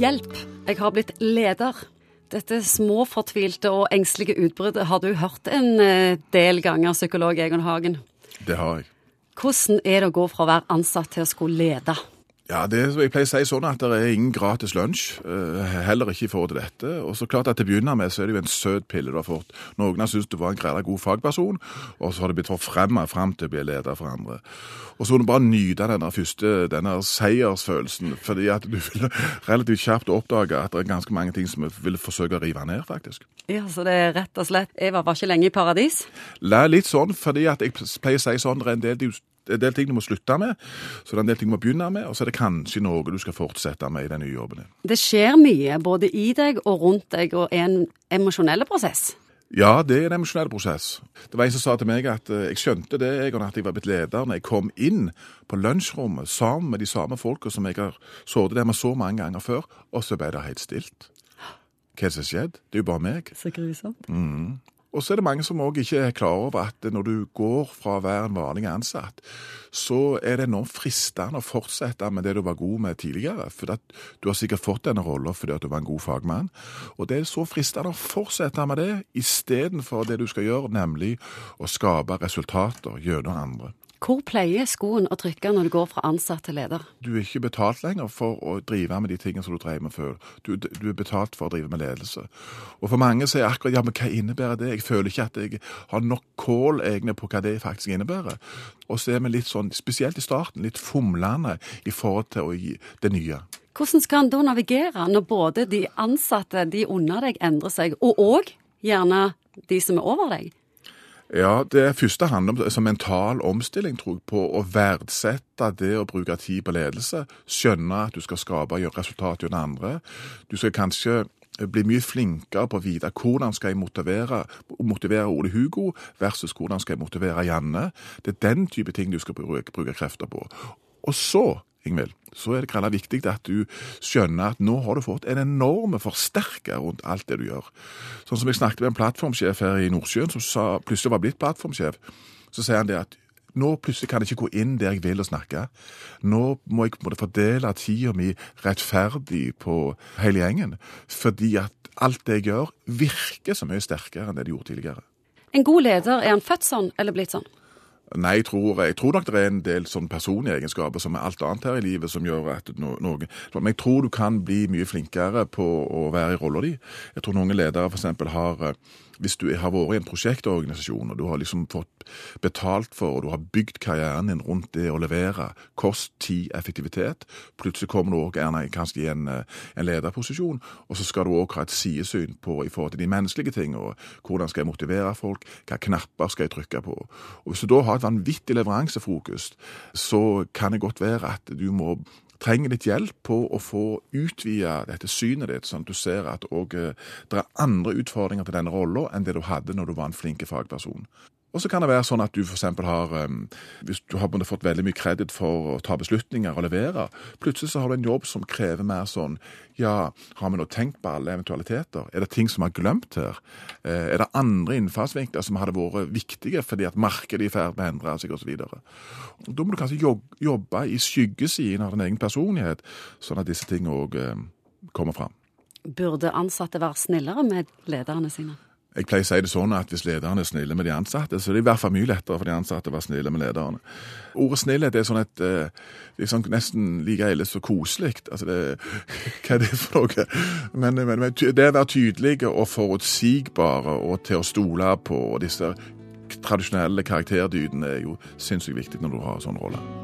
Hjelp, jeg har blitt leder. Dette små, fortvilte og engstelige utbruddet har du hørt en eh, del ganger, psykolog Egon Hagen. Det har jeg. Hvordan er det å gå fra å være ansatt til å skulle lede? Ja, det, Jeg pleier å si sånn at det er ingen gratis lunsj, eh, heller ikke i forhold til dette. Og så klart at Til å begynne med så er det jo en søt pille du har fått. Noen har syntes du var en greit god fagperson, og så har det blitt forfremma fram til å bli leder for andre. Og så må du bare nyte denne første denne seiersfølelsen, fordi at du vil relativt kjapt oppdage at det er ganske mange ting som vi vil forsøke å rive ned, faktisk. Ja, Så det er rett og slett Eva var ikke lenge i paradis? La litt sånn, fordi at jeg pleier å si sånn, det er en del det er en del ting du må slutte med, så det er en del ting du må begynne med, og så er det kanskje noe du skal fortsette med i den nye jobben din. Det skjer mye, både i deg og rundt deg, og er en emosjonell prosess. Ja, det er en emosjonell prosess. Det var en som sa til meg at uh, jeg skjønte det, jeg, at jeg var blitt leder når jeg kom inn på lunsjrommet sammen med de samme folka som jeg har sittet der med så mange ganger før, og så ble det helt stilt. Hva er det som har skjedd? Det er jo bare meg. Så grusomt. Mm. Og så er det mange som òg ikke er klar over at når du går fra å være en vanlig ansatt, så er det enormt fristende å fortsette med det du var god med tidligere. For du har sikkert fått denne rolla fordi at du var en god fagmann. Og det er så fristende å fortsette med det istedenfor det du skal gjøre, nemlig å skape resultater gjennom andre. Hvor pleier skoen å trykke når du går fra ansatt til leder? Du er ikke betalt lenger for å drive med de tingene som du drev med før. Du, du, er betalt for å drive med ledelse. Og for mange så er akkurat ja, men hva innebærer det? Jeg føler ikke at jeg har nok kål egne på hva det faktisk innebærer. Og så er vi litt sånn, spesielt i starten, litt fomlende i forhold til å gi det nye. Hvordan skal en da navigere når både de ansatte, de under deg, endrer seg, og òg gjerne de som er over deg? Ja, Det første handler om som mental omstilling, tror jeg, på å verdsette det å bruke tid på ledelse. Skjønne at du skal skape og gjøre resultat gjennom andre. Du skal kanskje bli mye flinkere på å vite hvordan skal jeg motivere, motivere Ole Hugo versus hvordan skal jeg motivere Janne. Det er den type ting du skal bruke, bruke krefter på. Og så Ingvild, så er det gralla viktig at du skjønner at nå har du fått en enorme forsterker rundt alt det du gjør. Sånn som jeg snakket med en plattformsjef her i Nordsjøen som sa, plutselig var blitt plattformsjef. Så sier han det at nå plutselig kan jeg ikke gå inn der jeg vil og snakke. Nå må jeg måte fordele tida mi rettferdig på hele gjengen. Fordi at alt det jeg gjør, virker så mye sterkere enn det det gjorde tidligere. En god leder, er han født sånn eller blitt sånn? Nei, jeg tror, jeg tror, nok det er en del sånn personlige egenskaper som er alt annet her i livet som gjør at no, noe Men jeg tror du kan bli mye flinkere på å være i rolla di. Jeg tror noen ledere f.eks. har eh, hvis du har vært i en prosjektorganisasjon og du har liksom fått betalt for og du har bygd karrieren din rundt det å levere kost, tid, effektivitet, plutselig kommer du også gjerne kanskje i en, eh, en lederposisjon, og så skal du også ha et sidesyn på i forhold til de menneskelige tingene. Hvordan skal jeg motivere folk? Hva knapper skal jeg trykke på? Og Hvis du da har et vanvittig leveransefokus, så kan det godt være at du må trenger litt hjelp på å få utvide dette synet ditt, sånn at du ser at eh, det er andre utfordringer til denne rolla enn det du hadde når du var en flink fagperson. Og så kan det være sånn at du f.eks. har um, Hvis du har fått veldig mye kreditt for å ta beslutninger og levere, plutselig så har du en jobb som krever mer sånn Ja, har vi nå tenkt på alle eventualiteter? Er det ting som er glemt her? Eh, er det andre innfallsvinkler som hadde vært viktige fordi at markedet er i ferd med å endre seg osv.? Da må du kanskje jobbe i skyggesiden av din egen personlighet, sånn at disse tingene òg um, kommer fram. Burde ansatte være snillere med lederne sine? Jeg pleier å si det sånn at hvis lederne er snille med de ansatte, så er det i hvert fall mye lettere for de ansatte å være snille med lederne. Ordet snillhet er sånn et eh, det er sånn nesten like ille som koselig. Altså det, hva er det for noe? Men, men, men det å være tydelige og forutsigbare og til å stole på disse tradisjonelle karakterdydene er jo sinnssykt viktig når du har sånn rolle.